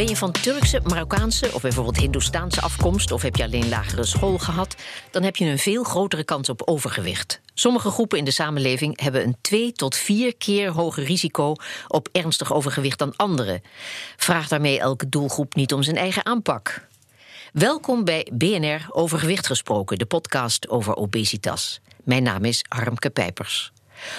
Ben je van Turkse, Marokkaanse of bijvoorbeeld Hindoestaanse afkomst... of heb je alleen lagere school gehad... dan heb je een veel grotere kans op overgewicht. Sommige groepen in de samenleving hebben een twee tot vier keer hoger risico... op ernstig overgewicht dan andere. Vraag daarmee elke doelgroep niet om zijn eigen aanpak. Welkom bij BNR Overgewicht Gesproken, de podcast over obesitas. Mijn naam is Harmke Pijpers.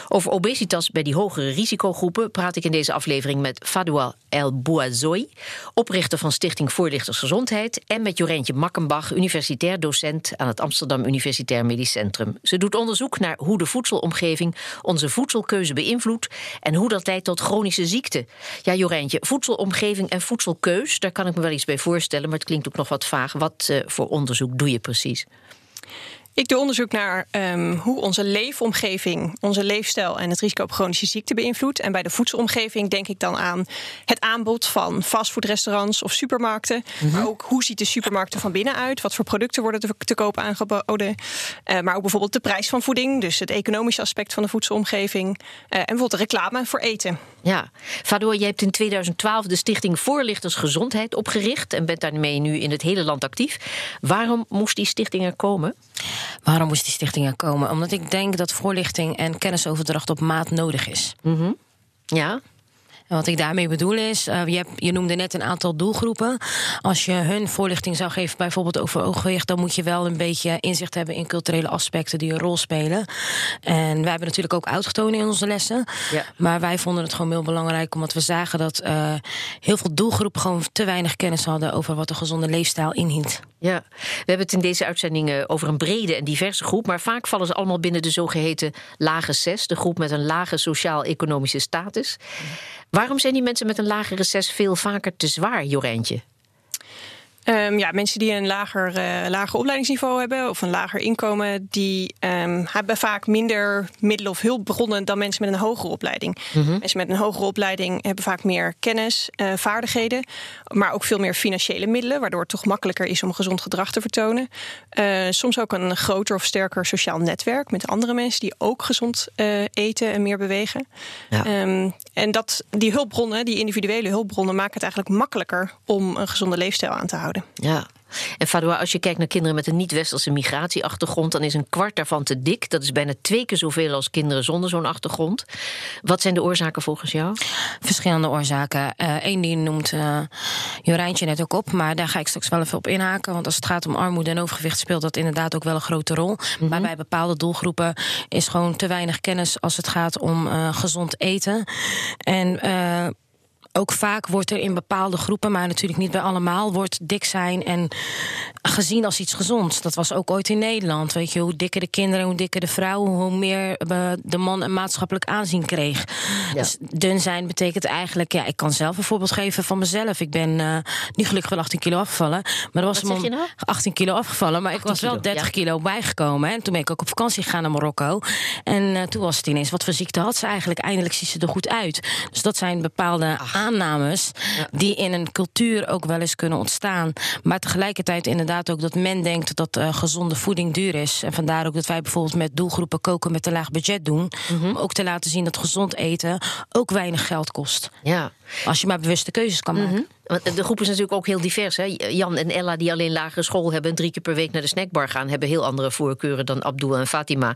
Over obesitas bij die hogere risicogroepen praat ik in deze aflevering met Fadoua El Bouazoui, oprichter van Stichting Voorlichters Gezondheid, en met Jorentje Makkenbach, universitair docent aan het Amsterdam Universitair Medisch Centrum. Ze doet onderzoek naar hoe de voedselomgeving onze voedselkeuze beïnvloedt en hoe dat leidt tot chronische ziekten. Ja, Jorentje, voedselomgeving en voedselkeus, daar kan ik me wel iets bij voorstellen, maar het klinkt ook nog wat vaag. Wat uh, voor onderzoek doe je precies? Ik doe onderzoek naar um, hoe onze leefomgeving, onze leefstijl en het risico op chronische ziekte beïnvloedt. En bij de voedselomgeving denk ik dan aan het aanbod van fastfoodrestaurants of supermarkten. -hmm. Maar ook hoe ziet de supermarkt er van binnen uit? Wat voor producten worden te, te koop aangeboden? Uh, maar ook bijvoorbeeld de prijs van voeding, dus het economische aspect van de voedselomgeving. Uh, en bijvoorbeeld de reclame voor eten. Ja, Fador, je hebt in 2012 de Stichting Voorlichters Gezondheid opgericht en bent daarmee nu in het hele land actief. Waarom moest die stichting er komen? Waarom moest die stichting er komen? Omdat ik denk dat voorlichting en kennisoverdracht op maat nodig is. Mm -hmm. Ja. En wat ik daarmee bedoel is, uh, je, hebt, je, noemde net een aantal doelgroepen. Als je hun voorlichting zou geven, bijvoorbeeld over overgewicht, dan moet je wel een beetje inzicht hebben in culturele aspecten die een rol spelen. En wij hebben natuurlijk ook uitgetoond in onze lessen. Ja. Maar wij vonden het gewoon heel belangrijk, omdat we zagen dat uh, heel veel doelgroepen gewoon te weinig kennis hadden over wat een gezonde leefstijl inhield. Ja, we hebben het in deze uitzending over een brede en diverse groep, maar vaak vallen ze allemaal binnen de zogeheten lage zes, de groep met een lage sociaal-economische status. Waarom zijn die mensen met een lagere zes veel vaker te zwaar, Jorentje? Um, ja, mensen die een lager, uh, lager opleidingsniveau hebben of een lager inkomen, die um, hebben vaak minder middelen of hulpbronnen dan mensen met een hogere opleiding. Mm -hmm. Mensen met een hogere opleiding hebben vaak meer kennis, uh, vaardigheden, maar ook veel meer financiële middelen, waardoor het toch makkelijker is om gezond gedrag te vertonen. Uh, soms ook een groter of sterker sociaal netwerk met andere mensen die ook gezond eten en meer bewegen. Ja. Um, en dat, die hulpbronnen, die individuele hulpbronnen, maken het eigenlijk makkelijker om een gezonde leefstijl aan te houden. Ja. En Fadoua, als je kijkt naar kinderen met een niet-westerse migratieachtergrond, dan is een kwart daarvan te dik. Dat is bijna twee keer zoveel als kinderen zonder zo'n achtergrond. Wat zijn de oorzaken volgens jou? Verschillende oorzaken. Eén uh, die noemt uh, Jorijntje net ook op, maar daar ga ik straks wel even op inhaken. Want als het gaat om armoede en overgewicht, speelt dat inderdaad ook wel een grote rol. Mm -hmm. Maar bij bepaalde doelgroepen is gewoon te weinig kennis als het gaat om uh, gezond eten. En ook vaak wordt er in bepaalde groepen, maar natuurlijk niet bij allemaal, wordt dik zijn en gezien als iets gezonds. Dat was ook ooit in Nederland. Weet je, hoe dikker de kinderen, hoe dikker de vrouwen, hoe meer de man een maatschappelijk aanzien kreeg. Ja. Dus dun zijn betekent eigenlijk, ja, ik kan zelf een voorbeeld geven van mezelf. Ik ben uh, niet gelukkig wel 18 kilo afgevallen. Maar er was een nou? 18 kilo afgevallen, maar ik was wel 30 kilo, kilo bijgekomen. Hè. En toen ben ik ook op vakantie gegaan naar Marokko. En uh, toen was het ineens, wat voor ziekte had ze eigenlijk? Eindelijk ziet ze er goed uit. Dus dat zijn bepaalde Ach aannames ja. die in een cultuur ook wel eens kunnen ontstaan. Maar tegelijkertijd inderdaad ook dat men denkt dat uh, gezonde voeding duur is. En vandaar ook dat wij bijvoorbeeld met doelgroepen koken met een laag budget doen. Mm -hmm. Om ook te laten zien dat gezond eten ook weinig geld kost. Ja. Als je maar bewuste keuzes kan maken. Mm -hmm. De groep is natuurlijk ook heel divers. Hè? Jan en Ella, die alleen lagere school hebben en drie keer per week naar de snackbar gaan, hebben heel andere voorkeuren dan Abdul en Fatima.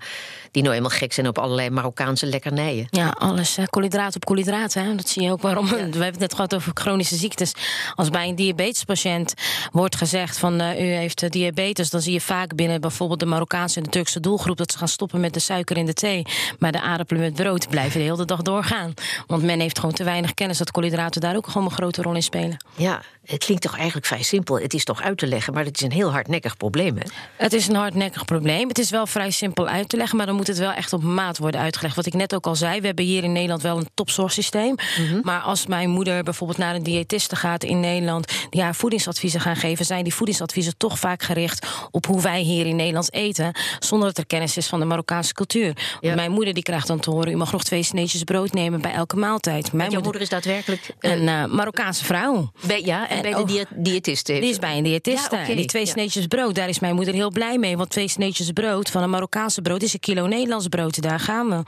Die nou eenmaal gek zijn op allerlei Marokkaanse lekkernijen. Ja, alles. Koolhydraten op koolhydraten. Dat zie je ook waarom. Ja. We hebben het net gehad over chronische ziektes. Als bij een diabetespatiënt wordt gezegd van uh, u heeft diabetes, dan zie je vaak binnen bijvoorbeeld de Marokkaanse en de Turkse doelgroep dat ze gaan stoppen met de suiker in de thee. Maar de aardappelen met brood blijven de hele dag doorgaan. Want men heeft gewoon te weinig kennis dat koolhydraten daar ook gewoon een grote rol in spelen. Ja, het klinkt toch eigenlijk vrij simpel. Het is toch uit te leggen, maar het is een heel hardnekkig probleem, hè? Het is een hardnekkig probleem. Het is wel vrij simpel uit te leggen, maar dan moet het wel echt op maat worden uitgelegd. Wat ik net ook al zei, we hebben hier in Nederland wel een topzorgsysteem. Mm -hmm. Maar als mijn moeder bijvoorbeeld naar een diëtiste gaat in Nederland, die haar voedingsadviezen gaan geven, zijn die voedingsadviezen toch vaak gericht op hoe wij hier in Nederland eten, zonder dat er kennis is van de Marokkaanse cultuur. Ja. Mijn moeder die krijgt dan te horen, u mag nog twee sneetjes brood nemen bij elke maaltijd. Mijn moeder is daadwerkelijk een uh, Marokkaanse vrouw. Bij, ja, en, en bij de dië diëtist heeft. Die is bij een diëtist. Ja, okay. Die twee sneetjes brood, daar is mijn moeder heel blij mee. Want twee sneetjes brood van een Marokkaanse brood is een kilo Nederlands brood. Daar gaan we.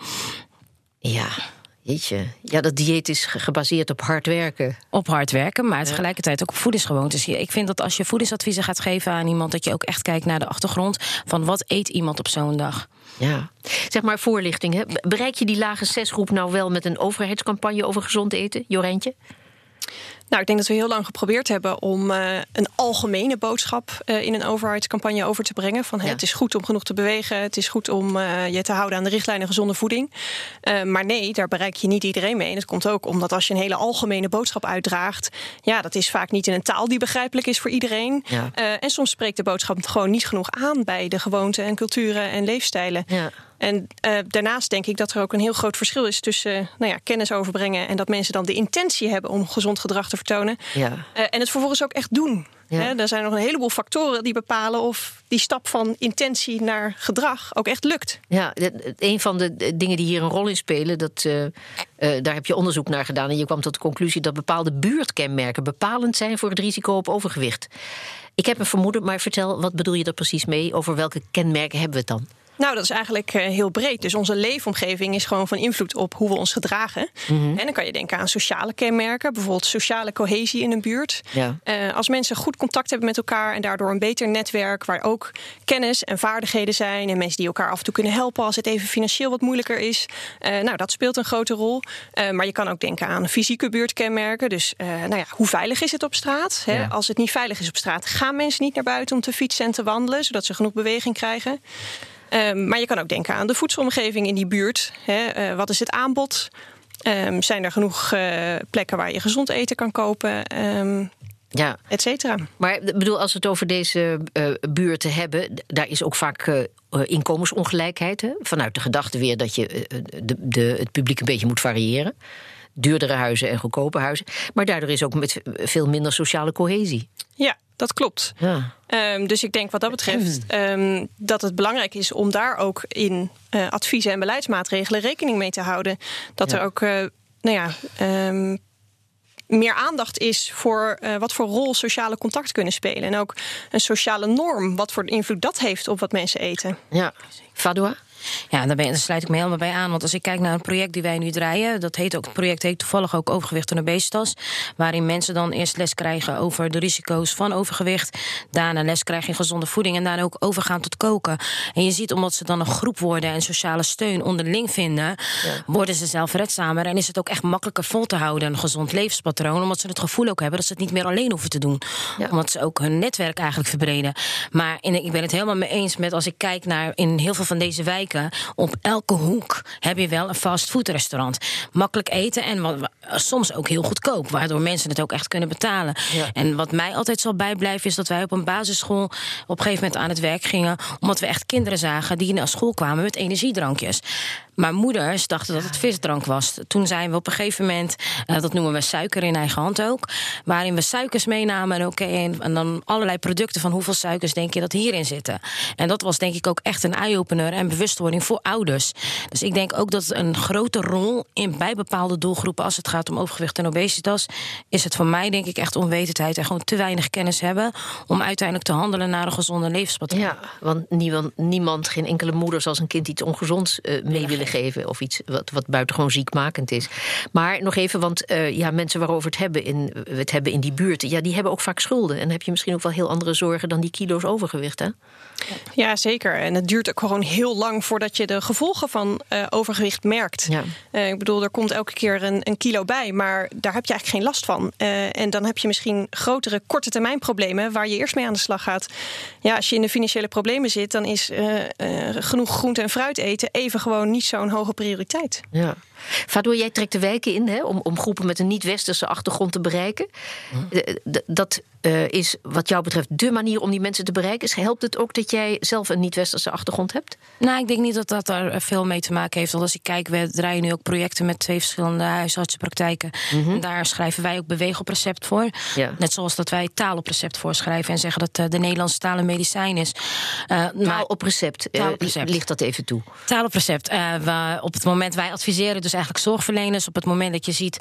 Ja. Jeetje, ja, dat dieet is gebaseerd op hard werken. Op hard werken, maar tegelijkertijd ook op voedingsgewoontes. Ik vind dat als je voedingsadviezen gaat geven aan iemand, dat je ook echt kijkt naar de achtergrond van wat eet iemand op zo'n dag. Ja, zeg maar voorlichting. Hè? Bereik je die lage zesgroep nou wel met een overheidscampagne over gezond eten, Jorentje? Nou, ik denk dat we heel lang geprobeerd hebben om uh, een algemene boodschap uh, in een overheidscampagne over te brengen. Van hey, het is goed om genoeg te bewegen, het is goed om uh, je te houden aan de richtlijnen gezonde voeding. maar nee, daar bereik je niet iedereen mee. En dat komt ook omdat als je een hele algemene boodschap uitdraagt, ja, dat is vaak niet in een taal die begrijpelijk is voor iedereen. Ja. en soms spreekt de boodschap gewoon niet genoeg aan bij de gewoonten en culturen en leefstijlen. Ja. En uh, daarnaast denk ik dat er ook een heel groot verschil is tussen nou ja, kennis overbrengen en dat mensen dan de intentie hebben om gezond gedrag te vertonen. Ja. Uh, en het vervolgens ook echt doen. Ja. er zijn nog een heleboel factoren die bepalen of die stap van intentie naar gedrag ook echt lukt. Ja, een van de dingen die hier een rol in spelen, dat, daar heb je onderzoek naar gedaan. En je kwam tot de conclusie dat bepaalde buurtkenmerken bepalend zijn voor het risico op overgewicht. Ik heb een vermoeden, maar vertel, wat bedoel je er precies mee? Over welke kenmerken hebben we het dan? Nou, dat is eigenlijk uh, heel breed. Dus onze leefomgeving is gewoon van invloed op hoe we ons gedragen. Mm -hmm. En dan kan je denken aan sociale kenmerken, bijvoorbeeld sociale cohesie in een buurt. Ja. Uh, als mensen goed contact hebben met elkaar en daardoor een beter netwerk waar ook kennis en vaardigheden zijn en mensen die elkaar af en toe kunnen helpen als het even financieel wat moeilijker is. Uh, nou, dat speelt een grote rol. maar je kan ook denken aan fysieke buurtkenmerken. Dus nou ja, hoe veilig is het op straat? Hè? Ja. Als het niet veilig is op straat, gaan mensen niet naar buiten om te fietsen en te wandelen, zodat ze genoeg beweging krijgen. Um, maar je kan ook denken aan de voedselomgeving in die buurt. Hè. Uh, wat is het aanbod? Um, zijn er genoeg uh, plekken waar je gezond eten kan kopen? Um, ja. Et cetera. Maar bedoel, als we het over deze uh, buurten hebben, daar is ook vaak inkomensongelijkheid. Hè? Vanuit de gedachte weer dat je de, de, het publiek een beetje moet variëren. Duurdere huizen en goedkope huizen. Maar daardoor is ook met veel minder sociale cohesie. Ja, dat klopt. Ja. Um, dus ik denk wat dat betreft um, dat het belangrijk is om daar ook in uh, adviezen en beleidsmaatregelen rekening mee te houden. Dat ja. er ook, uh, nou ja. Um, meer aandacht is voor uh, wat voor rol sociale contacten kunnen spelen. En ook een sociale norm, wat voor invloed dat heeft op wat mensen eten. Ja, Fadua? Ja, daar, ben, daar sluit ik me helemaal bij aan. Want als ik kijk naar een project die wij nu draaien, dat heet ook, het project heet toevallig ook Overgewicht en Obesitas. Waarin mensen dan eerst les krijgen over de risico's van overgewicht. Daarna les krijgen in gezonde voeding. En daarna ook overgaan tot koken. En je ziet, omdat ze dan een groep worden en sociale steun onderling vinden, worden ze zelfredzamer. En is het ook echt makkelijker vol te houden, een gezond levenspatroon. Omdat ze het gevoel ook hebben dat ze het niet meer alleen hoeven te doen. Ja. Omdat ze ook hun netwerk eigenlijk verbreden. Maar in, ik ben het helemaal mee eens met als ik kijk naar in heel veel van deze wijken op elke hoek heb je wel een fastfoodrestaurant. Makkelijk eten en soms ook heel goedkoop, waardoor mensen het ook echt kunnen betalen. En wat mij altijd zal bijblijven is dat wij op een basisschool op een gegeven moment aan het werk gingen, omdat we echt kinderen zagen die naar school kwamen met energiedrankjes. Maar moeders dachten dat het visdrank was. Toen zijn we op een gegeven moment, uh, dat noemen we suiker in eigen hand ook, waarin we suikers meenamen en, okay, en dan allerlei producten van hoeveel suikers denk je dat hierin zitten. En dat was denk ik ook echt een eye-opener en bewustwording voor ouders. Dus ik denk ook dat een grote rol in bij bepaalde doelgroepen, als het gaat om overgewicht en obesitas, is het voor mij denk ik echt onwetendheid en gewoon te weinig kennis hebben om uiteindelijk te handelen naar een gezonde levenspatroon. Ja, want niemand, niemand geen enkele moeder zal zijn kind iets ongezonds uh, mee willen geven. Of iets wat, wat buitengewoon ziekmakend is. Maar nog even, want uh, ja, mensen waarover het hebben in, het hebben in die buurten, ja, die hebben ook vaak schulden. En dan heb je misschien ook wel heel andere zorgen dan die kilo's overgewicht, hè? Ja, zeker. En het duurt ook gewoon heel lang voordat je de gevolgen van uh, overgewicht merkt. Ja. Uh, ik bedoel, er komt elke keer een, een, kilo bij, maar daar heb je eigenlijk geen last van. Uh, en dan heb je misschien grotere korte termijn problemen waar je eerst mee aan de slag gaat. Ja, als je in de financiële problemen zit, dan is genoeg groente en fruit eten even gewoon niet zo'n hoge prioriteit. Ja. Waardoor jij trekt de wijken in hè, om, om groepen met een niet-westerse achtergrond te bereiken. Hm. Dat uh, is wat jou betreft de manier om die mensen te bereiken. Helpt het ook dat jij zelf een niet-westerse achtergrond hebt? Nou, ik denk niet dat dat daar veel mee te maken heeft. Want als ik kijk, we draaien nu ook projecten met twee verschillende huisartsenpraktijken. Mm -hmm. En daar schrijven wij ook beweeg op recept voor. Ja. Net zoals dat wij taal op recept voorschrijven en zeggen dat uh, de Nederlandse taal een medicijn is. Uh, taal op recept, taal op recept. ligt dat even toe? Taal op recept. we op het moment, wij adviseren dus eigenlijk zorgverleners op het moment dat je ziet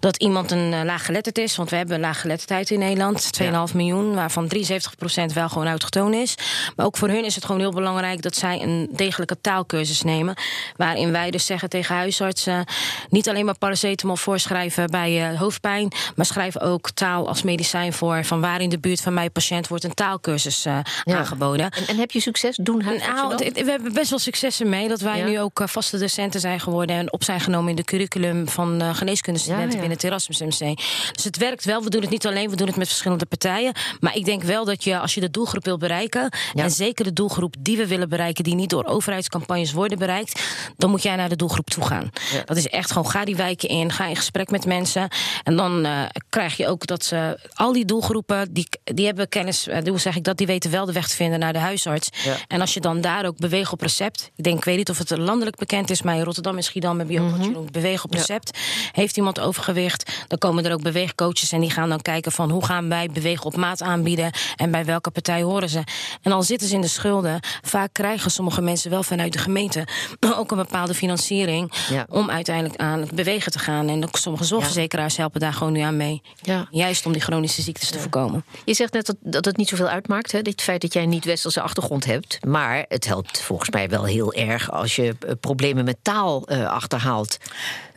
dat iemand een laaggeletterd is, want we hebben laaggeletterdheid in Nederland, 2,5 miljoen, waarvan 73% wel gewoon autochtoon is. Maar ook voor hun is het gewoon heel belangrijk dat zij een degelijke taalkursus nemen, waarin wij dus zeggen tegen huisartsen niet alleen maar paracetamol voorschrijven bij uh, hoofdpijn, maar schrijven ook taal als medicijn voor van waar in de buurt van mijn patiënt wordt een taalkursus uh, aangeboden. En, en, heb je succes? Doen nou, we hebben best wel successen mee dat wij nu ook vaste docenten zijn geworden en op zijn genomen in de curriculum van uh, geneeskundestudenten binnen het Erasmus MC. Dus het werkt wel. We doen het niet alleen, we doen het met verschillende partijen. Maar ik denk wel dat je, als je de doelgroep wil bereiken, en zeker de doelgroep die we willen bereiken, die niet door overheidscampagnes worden bereikt, dan moet jij naar de doelgroep toe gaan. Dat is echt gewoon, ga die wijken in, ga in gesprek met mensen. En dan uh, krijg je ook dat ze, al die doelgroepen, die, die hebben kennis, uh, hoe zeg ik dat, die weten wel de weg te vinden naar de huisarts. En als je dan daar ook beweegt op recept, ik denk, ik weet niet of het landelijk bekend is, maar in Rotterdam en Schiedam heb je ook wat je noemt beweeg op recept. Heeft iemand overgewicht, dan komen er ook beweegcoaches en die gaan dan kijken van hoe gaan wij bewegen op maat aanbieden en bij welke partij horen ze. En al zitten ze in de schulden, vaak krijgen sommige mensen wel vanuit de gemeente ook een bepaalde financiering om uiteindelijk aan het bewegen te gaan. En sommige zorgverzekeraars helpen daar gewoon nu aan mee. Ja. Juist om die chronische ziektes te voorkomen. Je zegt net dat, dat het niet zoveel uitmaakt, hè, dit feit dat jij een niet-westerse achtergrond hebt. Maar het helpt volgens mij wel heel erg als je eh, problemen met taal uh, achterhaalt.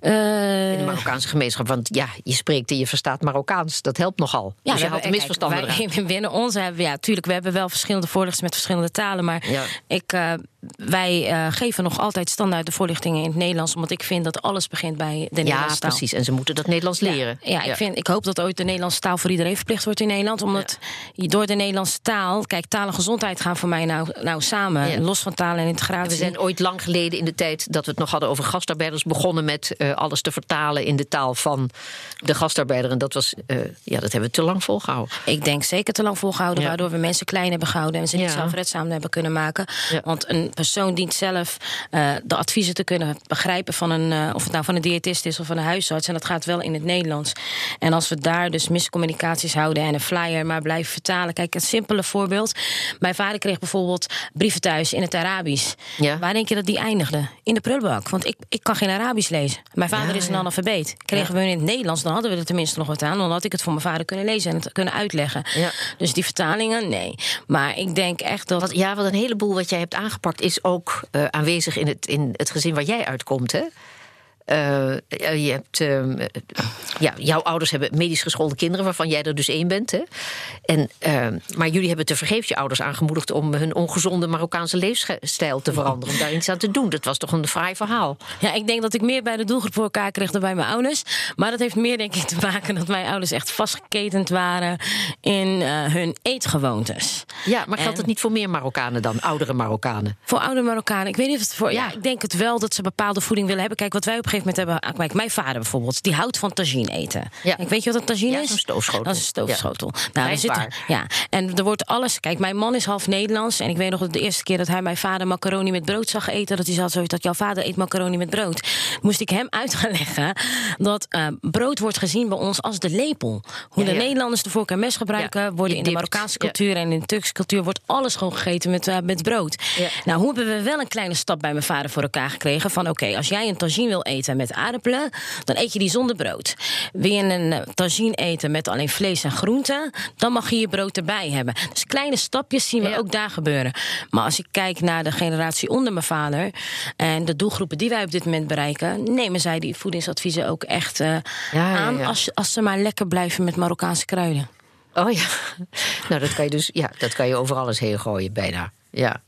Uh, in de Marokkaanse gemeenschap. Want ja, je spreekt en je verstaat Marokkaans. Dat helpt nogal. Ja, dus je haalt misverstanden kijk, wij, Binnen ons hebben we, ja, natuurlijk, we hebben wel verschillende voorlichters met verschillende talen. Maar ik, uh, wij uh, geven nog altijd standaard de voorlichtingen in het Nederlands. Omdat ik vind dat alles begint bij de Nederlandse taal. Ja, precies. En ze moeten dat Nederlands leren. Ja, Ik, vind, ik hoop dat ooit de Nederlandse taal voor iedereen verplicht wordt in Nederland. Omdat je door de Nederlandse taal... Kijk, taal en gezondheid gaan voor mij nou, nou samen. Los van taal en integratie. We zijn ooit lang geleden in de tijd dat we het nog hadden over gastarbeiders... begonnen met alles te vertalen in de taal van de gastarbeider. En dat was, uh, ja, dat hebben we te lang volgehouden. Ik denk zeker te lang volgehouden, waardoor we mensen klein hebben gehouden en ze niet zelfredzaam hebben kunnen maken. Want een persoon dient zelf uh, de adviezen te kunnen begrijpen van een, uh, of het nou van een diëtist is of van een huisarts. En dat gaat wel in het Nederlands. En als we daar dus miscommunicaties houden en een flyer maar blijven vertalen. Kijk, een simpele voorbeeld. Mijn vader kreeg bijvoorbeeld brieven thuis in het Arabisch. Waar denk je dat die eindigde? In de prullenbak. Want ik, ik kan geen Arabisch lezen. Mijn vader is is een analfabeet. Kregen we in het Nederlands, dan hadden we er tenminste nog wat aan. Dan had ik het voor mijn vader kunnen lezen en het kunnen uitleggen. Ja. Dus die vertalingen, nee. Maar ik denk echt dat. Wat, ja, wat een heleboel wat jij hebt aangepakt is ook uh, aanwezig in het, in het gezin waar jij uitkomt. Hè? Uh, je hebt, uh, ja, jouw ouders hebben medisch geschoolde kinderen, waarvan jij er dus één bent. Hè? En, uh, maar jullie hebben te vergeefs je ouders aangemoedigd om hun ongezonde Marokkaanse leefstijl te veranderen. Om daar iets aan te doen. Dat was toch een fraai verhaal. Ja, ik denk dat ik meer bij de doelgroep voor elkaar kreeg dan bij mijn ouders. Maar dat heeft meer, denk ik, te maken dat mijn ouders echt vastgeketend waren in hun eetgewoontes. Ja, maar geldt het niet voor meer Marokkanen dan, oudere Marokkanen? Voor oudere Marokkanen. Ik weet niet of het voor. Ja, ik denk het wel dat ze bepaalde voeding willen hebben. Kijk, wat wij op gegeven moment hebben. Kijk, mijn vader bijvoorbeeld, die houdt van tagine eten. Ja. Ik weet je wat een tagine is? een stoofschotel. Dat is een stoofschotel. Ja. Nou, er zit, ja, en er wordt alles. Kijk, mijn man is half Nederlands. En ik weet nog dat de eerste keer dat hij mijn vader macaroni met brood zag eten, dat hij zat zoiets dat jouw vader eet macaroni met brood. Moest ik hem uit gaan leggen dat uh, brood wordt gezien bij ons als de lepel. Hoe de Nederlanders de vork en mes gebruiken, worden in de Marokkaanse cultuur en in de Turkse cultuur wordt alles gewoon gegeten met, uh, met brood. Nou, hoe hebben we wel een kleine stap bij mijn vader voor elkaar gekregen? Van oké, als jij een tagine wil eten met aardappelen, dan eet je die zonder brood. Wil je een uh, tagine eten met alleen vlees en groenten, dan mag je je brood erbij hebben. Dus kleine stapjes zien we ja. ook daar gebeuren. Maar als ik kijk naar de generatie onder mijn vader en de doelgroepen die wij op dit moment bereiken, nemen zij die voedingsadviezen ook echt uh, ja, aan als, als ze maar lekker blijven met Marokkaanse kruiden. Oh ja, nou dat kan je dus, ja, dat kan je over alles heen gooien bijna. Ja.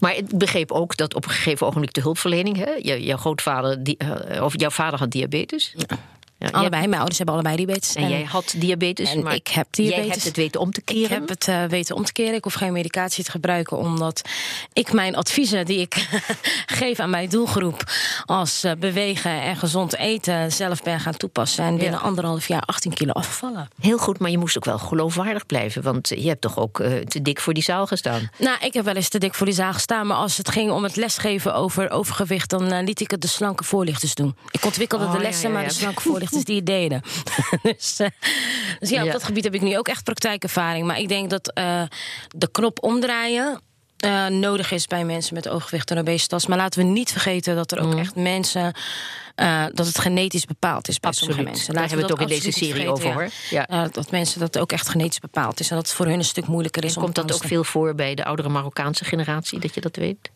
Maar ik begreep ook dat op een gegeven ogenblik de hulpverlening, hè, jouw grootvader, die, uh, of jouw vader had diabetes. Ja. Ja, allebei. Mijn ouders hebben allebei diabetes. En, en jij had diabetes. En maar ik heb diabetes. Jij hebt het weten om te keren. Ik heb het uh, weten om te keren. Ik hoef geen medicatie te gebruiken. Omdat ik mijn adviezen die ik geef aan mijn doelgroep. Als uh, bewegen en gezond eten zelf ben gaan toepassen. En binnen ja. anderhalf jaar 18 kilo afvallen. Heel goed, maar je moest ook wel geloofwaardig blijven. Want je hebt toch ook uh, te dik voor die zaal gestaan? Nou, ik heb wel eens te dik voor die zaal gestaan. Maar als het ging om het lesgeven over overgewicht. dan liet ik het de slanke voorlichters doen. Ik ontwikkelde oh, de lessen, ja, maar de slanke voorlichters die deden. dus, uh, dus ja, op ja. dat gebied heb ik nu ook echt praktijkervaring. Maar ik denk dat uh, de knop omdraaien uh, nodig is bij mensen met overgewicht en obesitas. Maar laten we niet vergeten dat er ook mm. echt mensen. Uh, dat het genetisch bepaald is bij absoluut. sommige mensen. Laten Daar hebben we het ook in deze serie over hoor. Ja. Uh, dat mensen dat ook echt genetisch bepaald is. En dat het voor hun een stuk moeilijker is. En komt dat ook veel voor bij de oudere Marokkaanse generatie, dat je dat weet?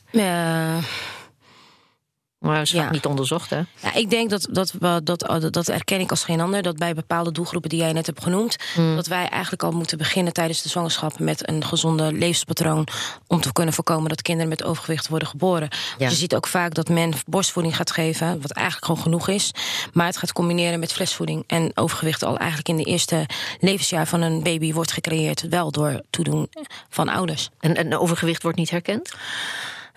Maar is ja. niet onderzocht, hè? Ja, ik denk dat, dat, dat, dat, dat erken ik als geen ander. Dat bij bepaalde doelgroepen die jij net hebt genoemd... Hmm. dat wij eigenlijk al moeten beginnen tijdens de zwangerschap... met een gezonde levenspatroon... om te kunnen voorkomen dat kinderen met overgewicht worden geboren. Ja. je ziet ook vaak dat men borstvoeding gaat geven... wat eigenlijk gewoon genoeg is. Maar het gaat combineren met flesvoeding. En overgewicht al eigenlijk in de eerste levensjaar van een baby... wordt gecreëerd, wel door toedoen van ouders. En, en overgewicht wordt niet herkend?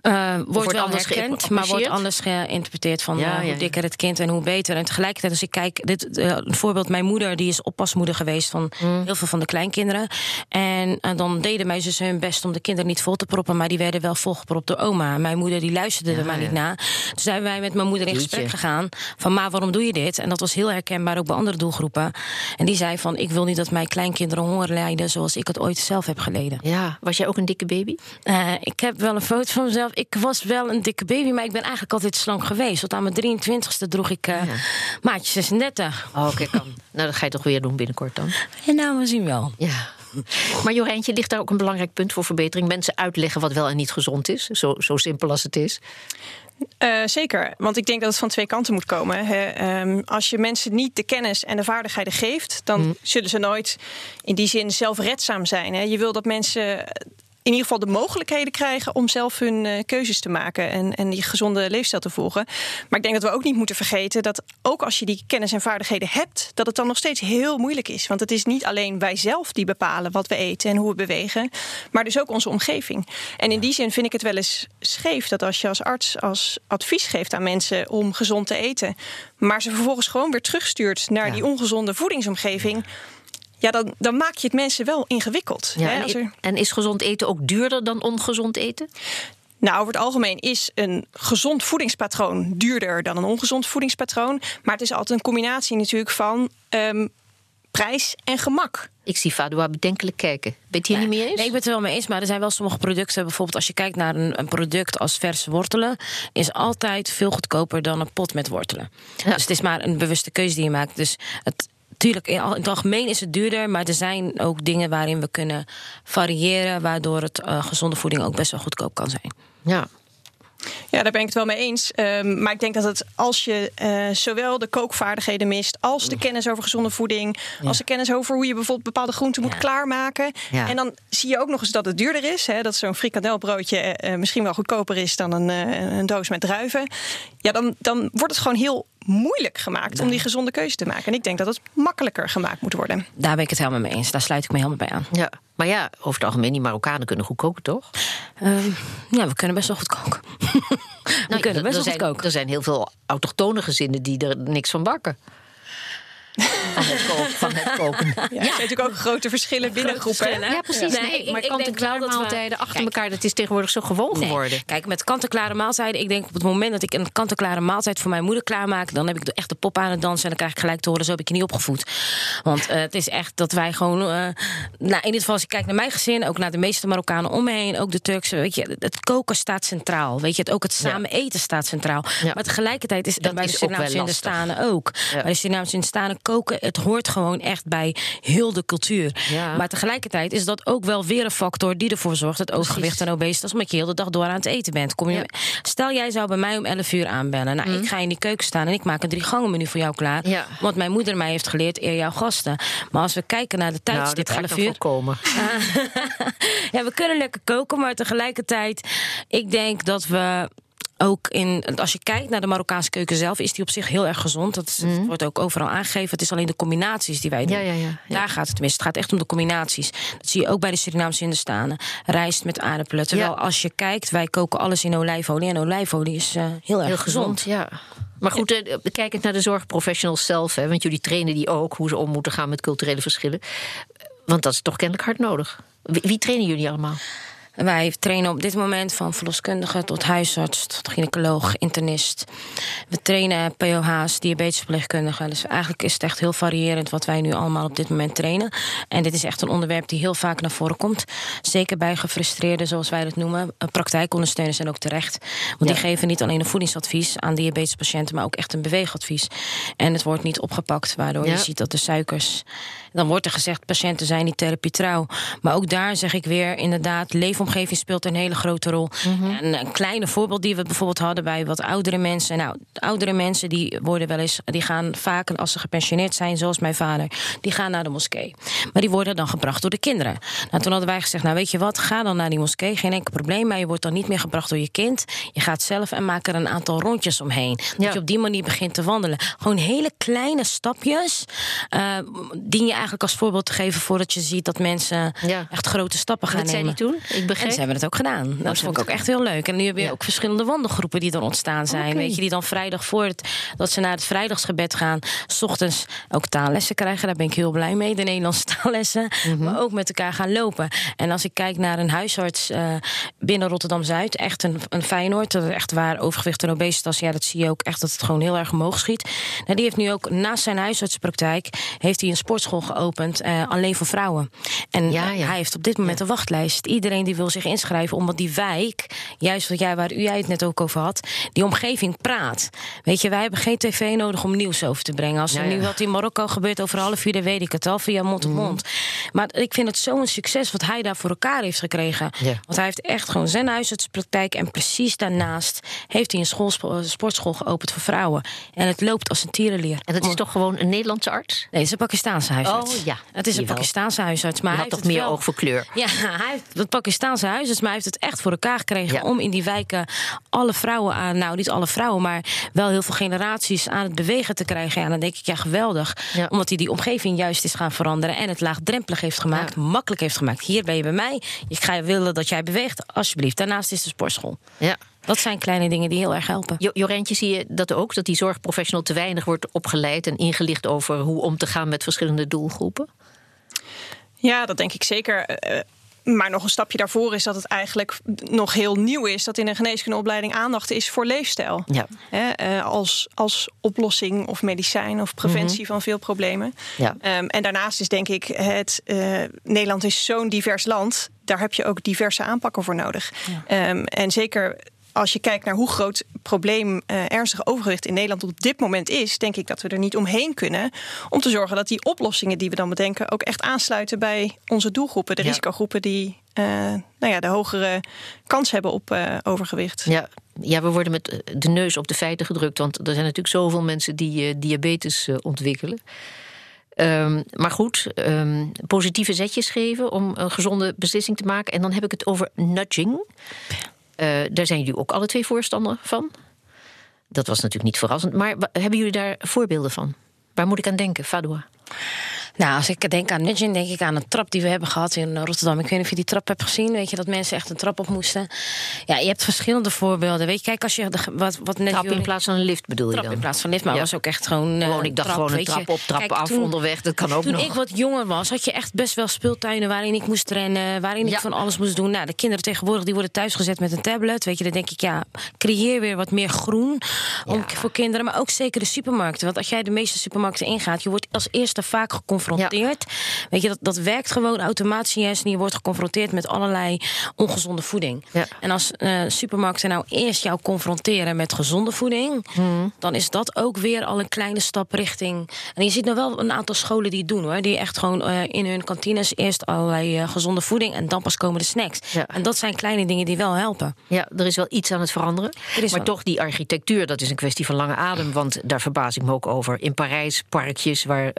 Uh, wordt, wel anders herkend, maar wordt anders geïnterpreteerd van ja, uh, hoe dikker het kind en hoe beter. En tegelijkertijd, als ik kijk, dit uh, een voorbeeld, mijn moeder die is oppasmoeder geweest van mm. heel veel van de kleinkinderen. En dan deden mijn zussen hun best om de kinderen niet vol te proppen, maar die werden wel volgepropt door oma. Mijn moeder die luisterde er maar niet na. Toen zijn wij met mijn moeder in gesprek gegaan van, ma, waarom doe je dit? En dat was heel herkenbaar ook bij andere doelgroepen. En die zei van, ik wil niet dat mijn kleinkinderen honger lijden zoals ik het ooit zelf heb geleden. Ja, was jij ook een dikke baby? ik heb wel een foto van mezelf ik was wel een dikke baby, maar ik ben eigenlijk altijd slank geweest. Want aan mijn 23ste droeg ik uh, maatje 36. Oh, oké, kan. nou, dat ga je toch weer doen binnenkort dan? En nou, we zien wel. Ja. Maar Jorijntje, ligt daar ook een belangrijk punt voor verbetering? Mensen uitleggen wat wel en niet gezond is, zo, zo simpel als het is. Uh, zeker, want ik denk dat het van twee kanten moet komen. Hè. Um, als je mensen niet de kennis en de vaardigheden geeft, dan mm. zullen ze nooit in die zin zelfredzaam zijn. Hè. Je wil dat mensen in ieder geval de mogelijkheden krijgen om zelf hun uh, keuzes te maken en, en die gezonde leefstijl te volgen. Maar ik denk dat we ook niet moeten vergeten dat ook als je die kennis en vaardigheden hebt, dat het dan nog steeds heel moeilijk is. Want het is niet alleen wij zelf die bepalen wat we eten en hoe we bewegen, maar dus ook onze omgeving. En in die zin vind ik het wel eens scheef dat als je als arts als advies geeft aan mensen om gezond te eten, maar ze vervolgens gewoon weer terugstuurt naar die ongezonde voedingsomgeving. Ja, dan, dan maak je het mensen wel ingewikkeld. Ja, hè, en, en is gezond eten ook duurder dan ongezond eten? Nou, over het algemeen is een gezond voedingspatroon duurder dan een ongezond voedingspatroon. Maar het is altijd een combinatie natuurlijk van um, prijs en gemak. Ik zie Fadua bedenkelijk kijken. Ben je het hier niet mee eens? Nee, ik ben het er wel mee eens. Maar er zijn wel sommige producten. Bijvoorbeeld als je kijkt naar een, een product als verse wortelen... is altijd veel goedkoper dan een pot met wortelen. Ja. Dus het is maar een bewuste keuze die je maakt. Dus het, Tuurlijk, in het algemeen is het duurder, maar er zijn ook dingen waarin we kunnen variëren, waardoor het uh, gezonde voeding ook best wel goedkoop kan zijn. Ja, ja, daar ben ik het wel mee eens. Um, maar ik denk dat het als je uh, zowel de kookvaardigheden mist, als de kennis over gezonde voeding, als de kennis over hoe je bijvoorbeeld bepaalde groenten moet klaarmaken. En dan zie je ook nog eens dat het duurder is. Hè, dat zo'n frikadelbroodje uh, misschien wel goedkoper is dan een, uh, een doos met druiven. Ja, dan, dan wordt het gewoon heel moeilijk gemaakt om die gezonde keuze te maken. En ik denk dat het makkelijker gemaakt moet worden. Daar ben ik het helemaal mee eens. Daar sluit ik me helemaal bij aan. Ja. Maar ja, over het algemeen, die Marokkanen kunnen goed koken, toch? Um, ja, we kunnen best wel goed koken. we nou, kunnen best wel goed koken. Er zijn heel veel autochtone gezinnen die er niks van bakken. Van het, koken, van het koken. Ja, Er zijn natuurlijk ook grote verschillen binnen groepen. Ja, precies. Nee, maar kant-en-klare maaltijden we, achter kijk, elkaar, dat is tegenwoordig zo gewoon nee. geworden. Kijk, met kant-en-klare maaltijden, ik denk op het moment dat ik een kant-en-klare maaltijd voor mijn moeder klaarmaak, dan heb ik echt de pop aan het dansen en dan krijg ik gelijk te horen, zo heb ik je niet opgevoed. Want uh, het is echt dat wij gewoon, uh, nou, in ieder geval als ik kijk naar mijn gezin, ook naar de meeste Marokkanen om me heen, ook de Turkse, weet je, het koken staat centraal. Weet je, het, ook het samen eten staat centraal. Ja. Maar tegelijkertijd is dat bij de Surinaamse ook. Ja. Bij de Surinaamse Hindustanen koken, het hoort gewoon echt bij heel de cultuur. Ja. Maar tegelijkertijd is dat ook wel weer een factor die ervoor zorgt dat overgewicht en obesitas, omdat je heel de dag door aan het eten bent. Kom je, ja. Stel, jij zou bij mij om 11 uur aanbellen. Nou, mm. ik ga in die keuken staan en ik maak een drie gangen menu voor jou klaar. Ja. Want mijn moeder mij heeft geleerd eer jouw gasten. Maar als we kijken naar de tijdstip nou, 11 uur. Komen. ja, we kunnen lekker koken, maar tegelijkertijd, ik denk dat we ook in, als je kijkt naar de Marokkaanse keuken zelf, is die op zich heel erg gezond. Dat mm. wordt ook overal aangegeven. Het is alleen de combinaties die wij doen. Ja, ja, ja, Daar gaat het tenminste. Het gaat echt om de combinaties. Dat zie je ook bij de Surinaamse Hindustanen. Rijst met aardappelen. Terwijl als je kijkt, wij koken alles in olijfolie. En olijfolie is uh, heel erg heel gezond. Ja. Maar goed, uh, kijkend naar de zorgprofessionals zelf, hè, want jullie trainen die ook hoe ze om moeten gaan met culturele verschillen. Want dat is toch kennelijk hard nodig. Wie, wie trainen jullie allemaal? Wij trainen op dit moment van verloskundige tot huisarts, tot gynaecoloog, internist. We trainen POH's, diabetesverpleegkundigen. Dus eigenlijk is het echt heel variërend wat wij nu allemaal op dit moment trainen. En dit is echt een onderwerp die heel vaak naar voren komt. Zeker bij gefrustreerden, zoals wij dat noemen. Praktijkondersteuners zijn ook terecht. Want die geven niet alleen een voedingsadvies aan diabetespatiënten, maar ook echt een beweegadvies. En het wordt niet opgepakt, waardoor je ziet dat de suikers. Dan wordt er gezegd, patiënten zijn niet therapietrouw. Maar ook daar zeg ik weer, inderdaad, leefomgeving speelt een hele grote rol. Mhm. En een kleine voorbeeld die we bijvoorbeeld hadden bij wat oudere mensen. Nou, oudere mensen die worden wel eens, die gaan vaak als ze gepensioneerd zijn, zoals mijn vader, die gaan naar de moskee. Maar die worden dan gebracht door de kinderen. Nou, toen hadden wij gezegd, nou weet je wat, ga dan naar die moskee, geen enkel probleem. Maar je wordt dan niet meer gebracht door je kind. Je gaat zelf en maak er een aantal rondjes omheen. Dat je op die manier begint te wandelen. Gewoon hele kleine stapjes. Uh, dien je eigenlijk als voorbeeld te geven voordat je ziet dat mensen echt grote stappen gaan dat nemen. Dat zei toen? Ik begreep. En ze hebben het ook gedaan. Dat vond ik ook echt heel leuk. En nu heb je ook verschillende wandelgroepen die er ontstaan zijn. Weet je, die dan vrijdag voor het, dat ze naar het vrijdagsgebed gaan, s ochtends ook taallessen krijgen. Daar ben ik heel blij mee. De Nederlandse taallessen. Mhm. Maar ook met elkaar gaan lopen. En als ik kijk naar een huisarts uh, binnen Rotterdam Zuid, echt een, een Feyenoord, echt waar overgewicht en obesitas, ja, dat zie je ook echt dat het gewoon heel erg omhoog schiet. Nou, die heeft nu ook naast zijn huisartspraktijk heeft hij een sportschool geopend, uh, alleen voor vrouwen. En ja, ja. hij heeft op dit moment een wachtlijst. Iedereen die wil zich inschrijven, omdat die wijk, juist wat jij, waar u jij het net ook over had, die omgeving praat. Weet je, wij hebben geen tv nodig om nieuws over te brengen. Als er nu wat in Marokko gebeurt over half uur, dan weet ik het al, via mond op mhm. mond. Maar ik vind het zo'n succes wat hij daar voor elkaar heeft gekregen. Want hij heeft echt gewoon zijn huisartspraktijk en precies daarnaast heeft hij een school, sportschool geopend voor vrouwen. En het loopt als een tierenlier. En dat is toch gewoon een Nederlandse arts? Nee, het is een Pakistaanse huisarts. Oh ja. Het is een Pakistaanse huisarts. Maar hij heeft toch meer oog voor kleur? Ja, hij heeft het Pakistaanse huisarts, maar hij heeft het echt voor elkaar gekregen om in die wijken alle vrouwen aan, nou niet alle vrouwen, maar wel heel veel generaties aan het bewegen te krijgen. En dan denk ik, ja, geweldig. Omdat hij die omgeving juist is gaan veranderen en het laagdrempelig heeft gemaakt, makkelijk heeft gemaakt. Hier ben je bij mij. Ik ga willen dat jij beweegt, alsjeblieft. Daarnaast is de sportschool. Ja. Dat zijn kleine dingen die heel erg helpen. Jo Jorentje, zie je dat ook? Dat die zorgprofessional te weinig wordt opgeleid en ingelicht over hoe om te gaan met verschillende doelgroepen? Ja, dat denk ik zeker. Uh, maar nog een stapje daarvoor is dat het eigenlijk nog heel nieuw is dat in een geneeskundeopleiding aandacht is voor leefstijl. Ja. Hè, als, als oplossing of medicijn of preventie mhm. van veel problemen. Ja. Um, en daarnaast is denk ik, het, uh, Nederland is zo'n divers land. Daar heb je ook diverse aanpakken voor nodig. Ja. Um, en zeker als je kijkt naar hoe groot het probleem uh, ernstig overgewicht in Nederland op dit moment is, denk ik dat we er niet omheen kunnen om te zorgen dat die oplossingen die we dan bedenken ook echt aansluiten bij onze doelgroepen, de risicogroepen die uh, nou ja, de hogere kans hebben op uh, overgewicht. Ja. Ja, we worden met de neus op de feiten gedrukt, want er zijn natuurlijk zoveel mensen die diabetes ontwikkelen. Um, maar goed, um, positieve zetjes geven om een gezonde beslissing te maken. En dan heb ik het over nudging. Uh, daar zijn jullie ook alle twee voorstander van. Dat was natuurlijk niet verrassend. Maar hebben jullie daar voorbeelden van? Waar moet ik aan denken, Fadwa? Nou, als ik denk aan nudging, denk ik aan een trap die we hebben gehad in Rotterdam. Ik weet niet of je die trap hebt gezien. Weet je dat mensen echt een trap op moesten? Ja, je hebt verschillende voorbeelden. Weet je, kijk, als je de, wat, wat net. Trap in plaats van een lift bedoel je dan? in plaats van lift, maar ja. was ook echt gewoon. Gewoon, ik dacht gewoon een trap op, trap af onderweg. Dat kan ook toen nog. Toen ik wat jonger was, had je echt best wel speeltuinen waarin ik moest rennen, waarin ik van alles moest doen. Nou, de kinderen tegenwoordig die worden thuisgezet met een tablet. Weet je, dan denk ik, ja, creëer weer wat meer groen om, voor kinderen. Maar ook zeker de supermarkten. Want als jij de meeste supermarkten ingaat, je wordt als eerste vaak geconfronteerd. Weet je, dat, dat werkt gewoon automatisch en je wordt geconfronteerd met allerlei ongezonde voeding. Ja. En als uh, supermarkten nou eerst jou confronteren met gezonde voeding, hmm. dan is dat ook weer al een kleine stap richting. En je ziet nog wel een aantal scholen die het doen hoor, die echt gewoon uh, in hun kantines eerst allerlei uh, gezonde voeding en dan pas komen de snacks. Ja. En dat zijn kleine dingen die wel helpen. Ja, er is wel iets aan het veranderen. Maar wel. toch, die architectuur, dat is een kwestie van lange adem. Want daar verbaas ik me ook over. In Parijs, parkjes waar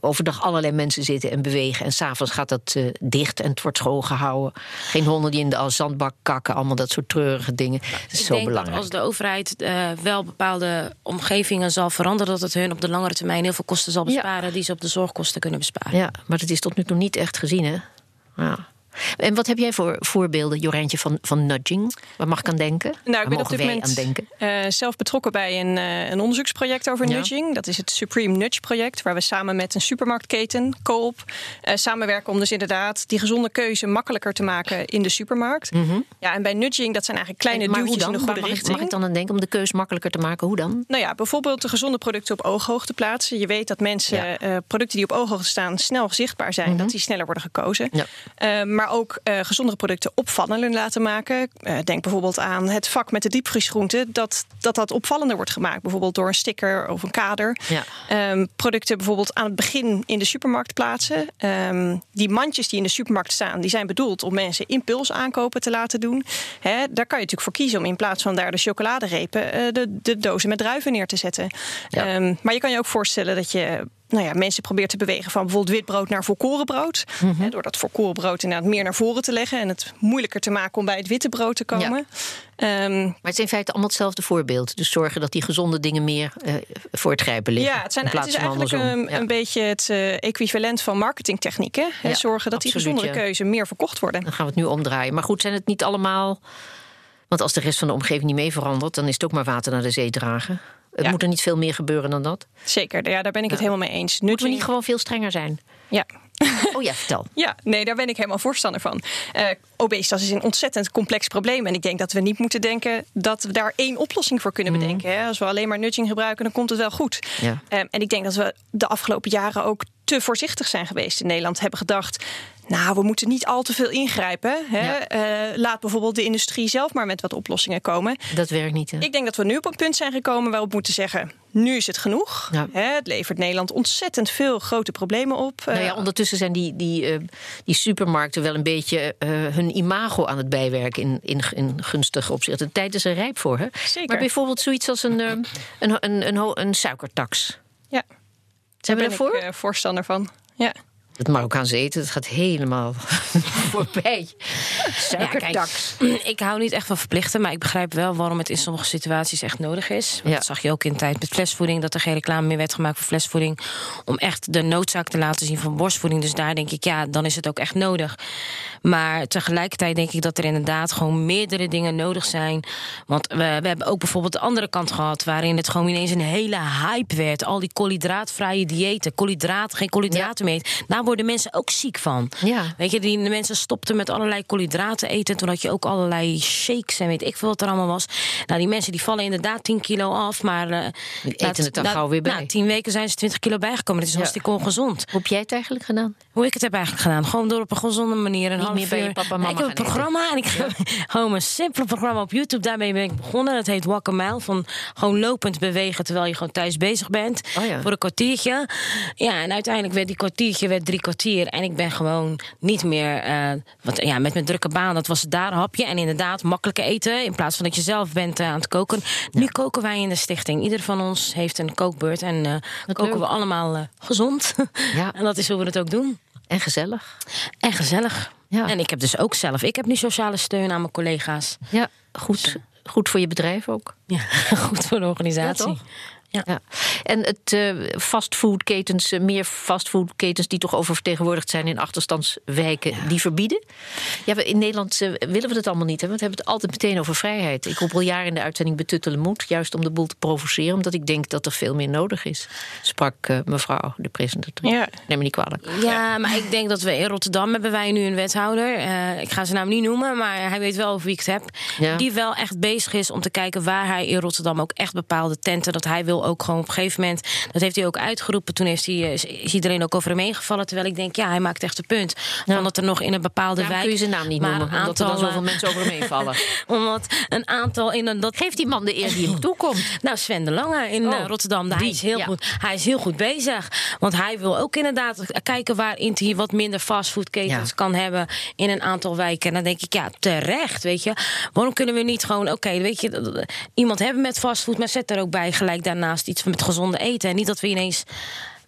overdag allerlei mensen zitten en bewegen. En s'avonds gaat dat uh, dicht en het wordt schoongehouden. Geen honden die in de zandbak kakken. Allemaal dat soort treurige dingen. dat is zo belangrijk. Dat als de overheid uh, wel bepaalde omgevingen zal veranderen... dat het hun op de langere termijn heel veel kosten zal besparen... Ja. die ze op de zorgkosten kunnen besparen. Ja, maar dat is tot nu toe niet echt gezien, hè? Ja. En wat heb jij voor voorbeelden, Jorijntje, van, van nudging? Waar mag ik aan denken? Nou, ik ben op dit moment aan denken? eh, zelf betrokken bij een, eh, een onderzoeksproject over Ja. nudging. Dat is het Supreme Nudge Project, waar we samen met een supermarktketen, Coop, eh, samenwerken om dus inderdaad die gezonde keuze makkelijker te maken in de supermarkt. Ja, en bij nudging, dat zijn eigenlijk kleine Mhm. maar duwtjes in de goede mag, ik, richting. mag ik dan aan denken om de keus makkelijker te maken? Hoe dan? Nou ja, bijvoorbeeld de gezonde producten op ooghoogte plaatsen. Je weet dat mensen Ja. Mhm. producten die op ooghoogte staan snel zichtbaar zijn, dat die sneller worden gekozen. Ja. Maar ook eh gezondere producten opvallender laten maken. Eh, denk bijvoorbeeld aan het vak met de diepvriesgroenten, dat, dat dat opvallender wordt gemaakt. Bijvoorbeeld door een sticker of een kader. Ja. Ehm, producten bijvoorbeeld aan het begin in de supermarkt plaatsen. Ehm, die mandjes die in de supermarkt staan, die zijn bedoeld om mensen impuls aankopen te laten doen. Daar kan je natuurlijk voor kiezen om in plaats van daar de chocoladerepen eh, de, de dozen met druiven neer te zetten. Ja. Ehm, maar je kan je ook voorstellen dat je nou ja, mensen probeert te bewegen van bijvoorbeeld witbrood naar volkorenbrood. Hè, door dat volkorenbrood inderdaad meer naar voren te leggen en het moeilijker te maken om bij het witte brood te komen. Ehm, Maar het is in feite allemaal hetzelfde voorbeeld. Dus zorgen dat die gezonde dingen meer eh, voor het grijpen liggen. Ja, het, zijn, het is eigenlijk een, Ja. een beetje het eh, equivalent van marketingtechnieken. hè. Ja, Zorgen dat die gezondere keuze meer verkocht worden. Dan gaan we het nu omdraaien. Maar goed, zijn het niet allemaal... Want als de rest van de omgeving niet mee verandert... dan is het ook maar water naar de zee dragen. Het Ja. moet er niet veel meer gebeuren dan dat. Zeker, ja, daar ben ik het Ja. helemaal mee eens. Moeten we Nudging- niet gewoon veel strenger zijn? Ja. Oh ja, vertel. Ja, nee, daar ben ik helemaal voorstander van. Eh obesitas is een ontzettend complex probleem. En ik denk dat we niet moeten denken dat we daar één oplossing voor kunnen bedenken. Hè. Als we alleen maar nudging gebruiken, dan komt het wel goed. Ja. Ehm, en ik denk dat we de afgelopen jaren ook te voorzichtig zijn geweest in Nederland. Hebben gedacht, nou, we moeten niet al te veel ingrijpen. Hè. Ja. Eh, laat bijvoorbeeld de industrie zelf maar met wat oplossingen komen. Dat werkt niet, hè? Ik denk dat we nu op een punt zijn gekomen waarop we moeten zeggen: nu is het genoeg. Ja. Hè, het levert Nederland ontzettend veel grote problemen op. Nou ja, Eh, ondertussen zijn die, die, eh, die supermarkten wel een beetje eh, hun imago aan het bijwerken in, in, in gunstig opzicht. De tijd is er rijp voor, hè? Zeker. Maar bijvoorbeeld zoiets als een, eh, een, een, een, suikertax. ja, Zijn we ben ik eh, voorstander van. Ja. Het Marokkaanse eten, dat gaat helemaal voorbij. Suikertax. Ik hou niet echt van verplichten, maar ik begrijp wel waarom het in sommige situaties echt nodig is. Want Ja. Dat zag je ook in tijd met flesvoeding, dat er geen reclame meer werd gemaakt voor flesvoeding. Om echt de noodzaak te laten zien van borstvoeding. Dus daar denk ik, ja, dan is het ook echt nodig. Maar tegelijkertijd denk ik dat er inderdaad gewoon meerdere dingen nodig zijn. Want we, we hebben ook bijvoorbeeld de andere kant gehad, waarin het gewoon ineens een hele hype werd. Al die koolhydraatvrije diëten, koolhydraten, geen koolhydraten meer. Daar worden mensen ook ziek van. Ja. Weet je, die de mensen stopten met allerlei koolhydraten eten. Toen had je ook allerlei shakes en weet ik veel wat er allemaal was. Nou, die mensen die vallen inderdaad 10 kilo af. Maar Die eten het dan gauw weer bij. Na 10 weken zijn ze 20 kilo bijgekomen. Dat is Ja. hartstikke ongezond. Hoe heb jij het eigenlijk gedaan? Hoe ik het heb eigenlijk gedaan. Gewoon door op een gezonde manier. Een Niet half meer bij je uur. papa en Nee, mama ik heb een programma en ik heb gewoon een simpel programma op YouTube. Daarmee ben ik begonnen. Dat heet Walk a Mile. Van gewoon lopend bewegen terwijl je gewoon thuis bezig bent. Oh ja. Voor een kwartiertje. Ja, en uiteindelijk werd die kwartiertje werd drie kwartier. En ik ben gewoon niet meer. eh, want ja, met mijn drukke baan, dat was daar een hapje. En inderdaad, makkelijker eten. In plaats van dat je zelf bent eh, aan het koken. Nu koken wij in de stichting. Ieder van ons heeft een kookbeurt. En eh, koken leuk. we allemaal gezond. Ja. en dat is hoe we het ook doen. En gezellig. En gezellig. Ja. En ik heb dus ook zelf. Ik heb nu sociale steun aan mijn collega's. Ja, goed, goed voor je bedrijf ook. Ja, goed voor de organisatie. Ja? Ja. Ja. En het eh fastfoodketens, eh, meer fastfoodketens die toch oververtegenwoordigd zijn in achterstandswijken, die verbieden. Ja, we, in Nederland eh, willen we dat allemaal niet, hè, want we hebben het altijd meteen over vrijheid. Ik roep al jaren in de uitzending betuttelen moet, juist om de boel te provoceren, omdat ik denk dat er veel meer nodig is, sprak mevrouw de presentatrice. Ja. Neem me niet kwalijk. Ja, maar ik denk dat we in Rotterdam hebben wij nu een wethouder. Eh, ik ga zijn naam niet noemen, maar hij weet wel over wie ik het heb. Ja. Die wel echt bezig is om te kijken waar hij in Rotterdam ook echt bepaalde tenten. Dat hij wil ook gewoon op een gegeven moment. Dat heeft hij ook uitgeroepen. Toen heeft hij, eh, is iedereen ook over hem heen gevallen. Terwijl ik denk, ja, hij maakt echt een punt. Van dat er nog in een bepaalde Daarom wijk. kun je zijn naam niet maar noemen, omdat er dan zoveel eh, mensen over hem heen vallen. omdat een aantal in een. Dat Geef die man de eer die hem toekomt. Nou, Sven de Lange in Oh, eh, Rotterdam. Hij is, heel ja. goed, hij is heel goed bezig. Want hij wil ook inderdaad kijken waarin hij wat minder fastfoodketens Ja. kan hebben in een aantal wijken. En dan denk ik, ja, terecht, weet je. Waarom kunnen we niet gewoon, oké, weet je, iemand hebben met fastfood, maar zet er ook bij gelijk daarnaast iets met gezonde eten. En niet dat we ineens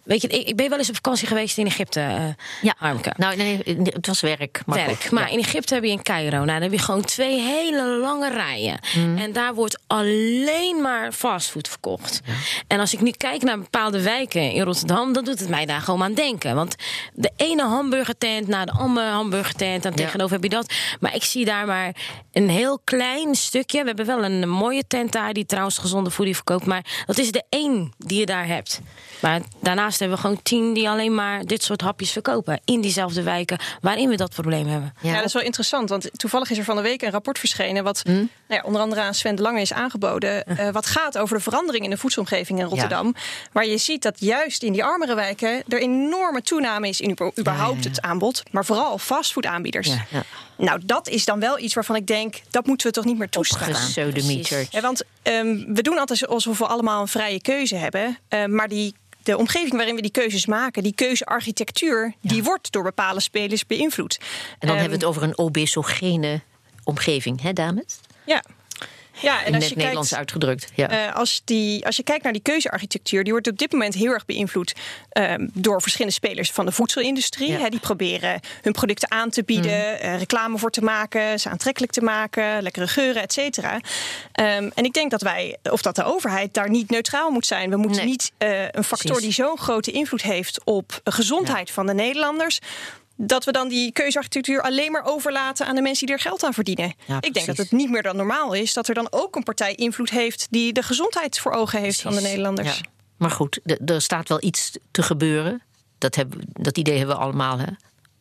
weet je, ik, ik ben wel eens op vakantie geweest in Egypte, uh, ja. Harmke. Nou, nee, het was werk. Maar werk. Maar in Egypte heb je in Cairo, nou, dan heb je gewoon twee hele lange rijen. Mm. En daar wordt alleen maar fastfood verkocht. En als ik nu kijk naar bepaalde wijken in Rotterdam, dan doet het mij daar gewoon aan denken. Want de ene hamburgertent naar de andere hamburgertent, en tegenover heb je dat. Maar ik zie daar maar een heel klein stukje. We hebben wel een mooie tent daar die trouwens gezonde voeding verkoopt. Maar dat is de één die je daar hebt. Maar daarnaast hebben we gewoon tien die alleen maar dit soort hapjes verkopen. In diezelfde wijken waarin we dat probleem hebben. Ja, dat is wel interessant. Want toevallig is er van de week een rapport verschenen. Wat hm? nou ja, onder andere aan Sven de Lange is aangeboden. Uh, wat gaat over de verandering in de voedselomgeving in Rotterdam. Waar je ziet dat juist in die armere wijken er enorme toename is in überhaupt het aanbod. Maar vooral fastfoodaanbieders. Nou, dat is dan wel iets waarvan ik denk, dat moeten we toch niet meer toestaan. Ja, want um, we doen altijd alsof we allemaal een vrije keuze hebben. Uh, maar die de omgeving waarin we die keuzes maken, die keuzearchitectuur, die wordt door bepaalde spelers beïnvloed. En dan hebben we het over een obesogene omgeving, hè, dames? Ja. Ja, en als je Nederlands kijkt, uitgedrukt. Ja. Uh, als, die, als je kijkt naar die keuzearchitectuur, die wordt op dit moment heel erg beïnvloed uh, door verschillende spelers van de voedselindustrie. Ja. die proberen hun producten aan te bieden, uh, reclame voor te maken, ze aantrekkelijk te maken, lekkere geuren, et cetera. Um, en ik denk dat wij, of dat de overheid daar niet neutraal moet zijn. We moeten nee. niet een factor Precies. die zo'n grote invloed heeft op de gezondheid ja. van de Nederlanders dat we dan die keuzearchitectuur alleen maar overlaten aan de mensen die er geld aan verdienen. Ja, ik denk dat het niet meer dan normaal is dat er dan ook een partij invloed heeft die de gezondheid voor ogen heeft precies. van de Nederlanders. Ja. Maar goed, er staat wel iets te gebeuren. Dat, hebben, dat idee hebben we allemaal. Hè?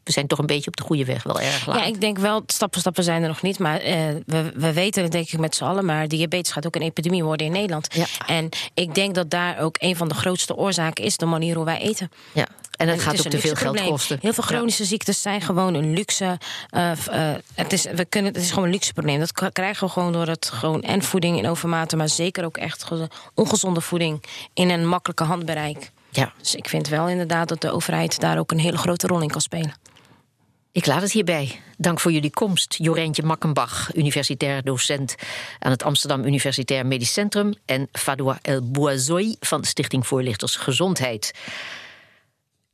we zijn toch een beetje op de goede weg, wel erg laat. Ja, ik denk wel, stappen stappen zijn er nog niet. Maar uh, we, we weten het denk ik met z'n allen. Maar diabetes gaat ook een epidemie worden in Nederland. Ja. En ik denk dat daar ook een van de grootste oorzaken is... de manier hoe wij eten. Ja. En het gaat ook te veel geld kosten. Heel veel chronische ziektes zijn gewoon een luxe. Uh, uh, het, is, we kunnen, het is gewoon een luxe probleem. Dat krijgen we gewoon door het gewoon en voeding in overmaten, maar zeker ook echt ongezonde voeding in een makkelijke handbereik. Ja. Dus ik vind wel inderdaad dat de overheid daar ook een hele grote rol in kan spelen. Ik laat het hierbij. Dank voor jullie komst. Jorentje Makkenbach, universitair docent aan het Amsterdam Universitair Medisch Centrum. En Fadoua El Bouazoui van Stichting Voorlichters Gezondheid.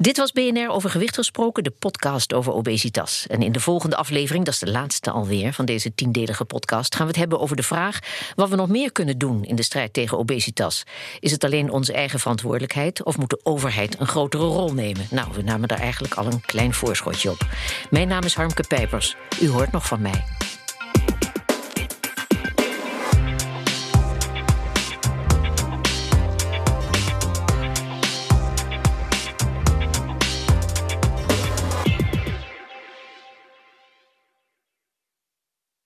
Dit was BNR over gewicht gesproken, de podcast over obesitas. En in de volgende aflevering, dat is de laatste alweer van deze tiendelige podcast, gaan we het hebben over de vraag wat we nog meer kunnen doen in de strijd tegen obesitas. Is het alleen onze eigen verantwoordelijkheid of moet de overheid een grotere rol nemen? Nou, we namen daar eigenlijk al een klein voorschotje op. Mijn naam is Harmke Pijpers. U hoort nog van mij.